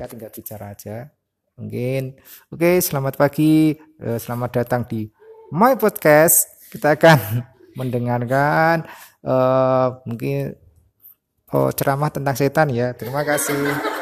kita tinggal bicara aja. Mungkin. Oke selamat pagi. Eh, selamat datang di my podcast. Kita akan mendengarkan uh, mungkin oh, ceramah tentang setan ya. Terima kasih.